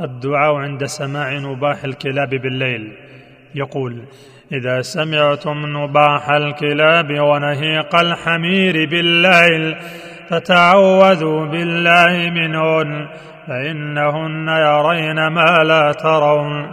الدعاء عند سماع نباح الكلاب بالليل. يقول إذا سمعتم نباح الكلاب ونهيق الحمير بالليل فتعوذوا بالله منهن فإنهن يرين ما لا ترون.